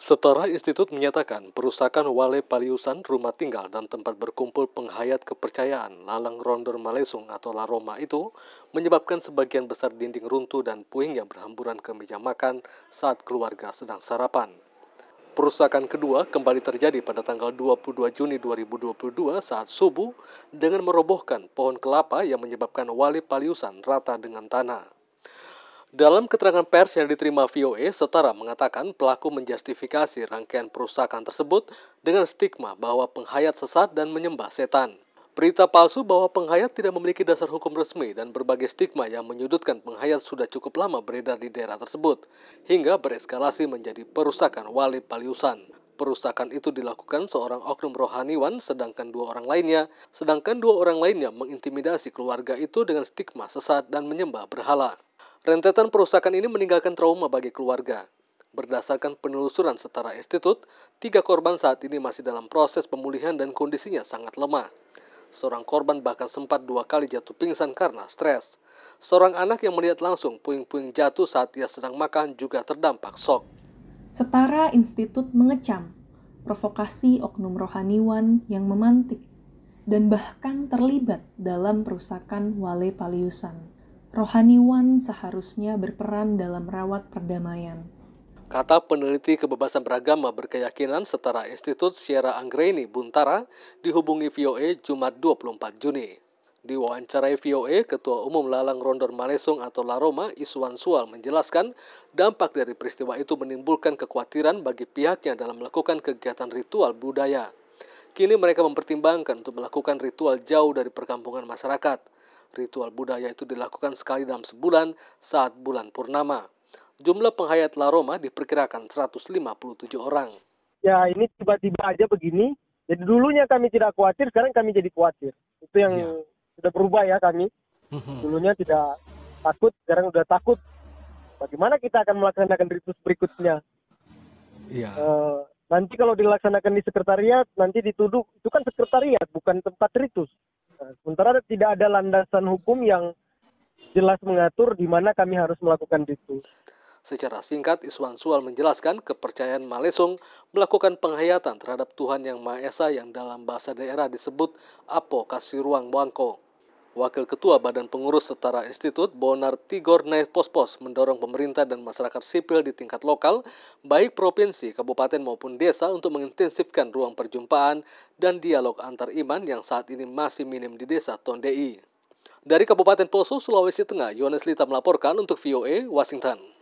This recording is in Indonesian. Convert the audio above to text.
Setara Institut menyatakan perusakan Wale Paliusan rumah tinggal dan tempat berkumpul penghayat kepercayaan Lalang Rondor Malesung atau Laroma itu menyebabkan sebagian besar dinding runtuh dan puing yang berhamburan ke meja makan saat keluarga sedang sarapan. Perusakan kedua kembali terjadi pada tanggal 22 Juni 2022 saat subuh dengan merobohkan pohon kelapa yang menyebabkan Wale Paliusan rata dengan tanah. Dalam keterangan pers yang diterima VOA, Setara mengatakan pelaku menjustifikasi rangkaian perusakan tersebut dengan stigma bahwa penghayat sesat dan menyembah setan. Berita palsu bahwa penghayat tidak memiliki dasar hukum resmi dan berbagai stigma yang menyudutkan penghayat sudah cukup lama beredar di daerah tersebut, hingga bereskalasi menjadi perusakan wali paliusan. Perusakan itu dilakukan seorang oknum rohaniwan, sedangkan dua orang lainnya, sedangkan dua orang lainnya mengintimidasi keluarga itu dengan stigma sesat dan menyembah berhala. Rentetan perusakan ini meninggalkan trauma bagi keluarga. Berdasarkan penelusuran setara institut, tiga korban saat ini masih dalam proses pemulihan dan kondisinya sangat lemah. Seorang korban bahkan sempat dua kali jatuh pingsan karena stres. Seorang anak yang melihat langsung puing-puing jatuh saat ia sedang makan juga terdampak shock. Setara institut mengecam provokasi oknum rohaniwan yang memantik dan bahkan terlibat dalam perusakan Wale Paliusan rohaniwan seharusnya berperan dalam merawat perdamaian. Kata peneliti kebebasan beragama berkeyakinan setara Institut Sierra Anggreni Buntara dihubungi VOA Jumat 24 Juni. Di wawancarai VOA, Ketua Umum Lalang Rondor Malesung atau Laroma, Iswan Sual menjelaskan dampak dari peristiwa itu menimbulkan kekhawatiran bagi pihaknya dalam melakukan kegiatan ritual budaya. Kini mereka mempertimbangkan untuk melakukan ritual jauh dari perkampungan masyarakat. Ritual budaya itu dilakukan sekali dalam sebulan saat bulan purnama. Jumlah penghayat La Roma diperkirakan 157 orang. Ya ini tiba-tiba aja begini. Jadi dulunya kami tidak khawatir, sekarang kami jadi khawatir. Itu yang ya. sudah berubah ya kami. Mhm. Dulunya tidak takut, sekarang sudah takut. Bagaimana kita akan melaksanakan ritus berikutnya? Ya. Uh, nanti kalau dilaksanakan di sekretariat, nanti dituduh itu kan sekretariat, bukan tempat ritus. Sementara tidak ada landasan hukum yang jelas mengatur di mana kami harus melakukan itu. Secara singkat, Iswan Sual menjelaskan kepercayaan Malesung melakukan penghayatan terhadap Tuhan Yang Maha Esa yang dalam bahasa daerah disebut Apo Kasiruang Wangko. Wakil Ketua Badan Pengurus Setara Institut, Bonar Tigor Pospos, mendorong pemerintah dan masyarakat sipil di tingkat lokal, baik provinsi, kabupaten maupun desa untuk mengintensifkan ruang perjumpaan dan dialog antar iman yang saat ini masih minim di desa Tondei. Dari Kabupaten Poso, Sulawesi Tengah, Yohanes Lita melaporkan untuk VOA, Washington.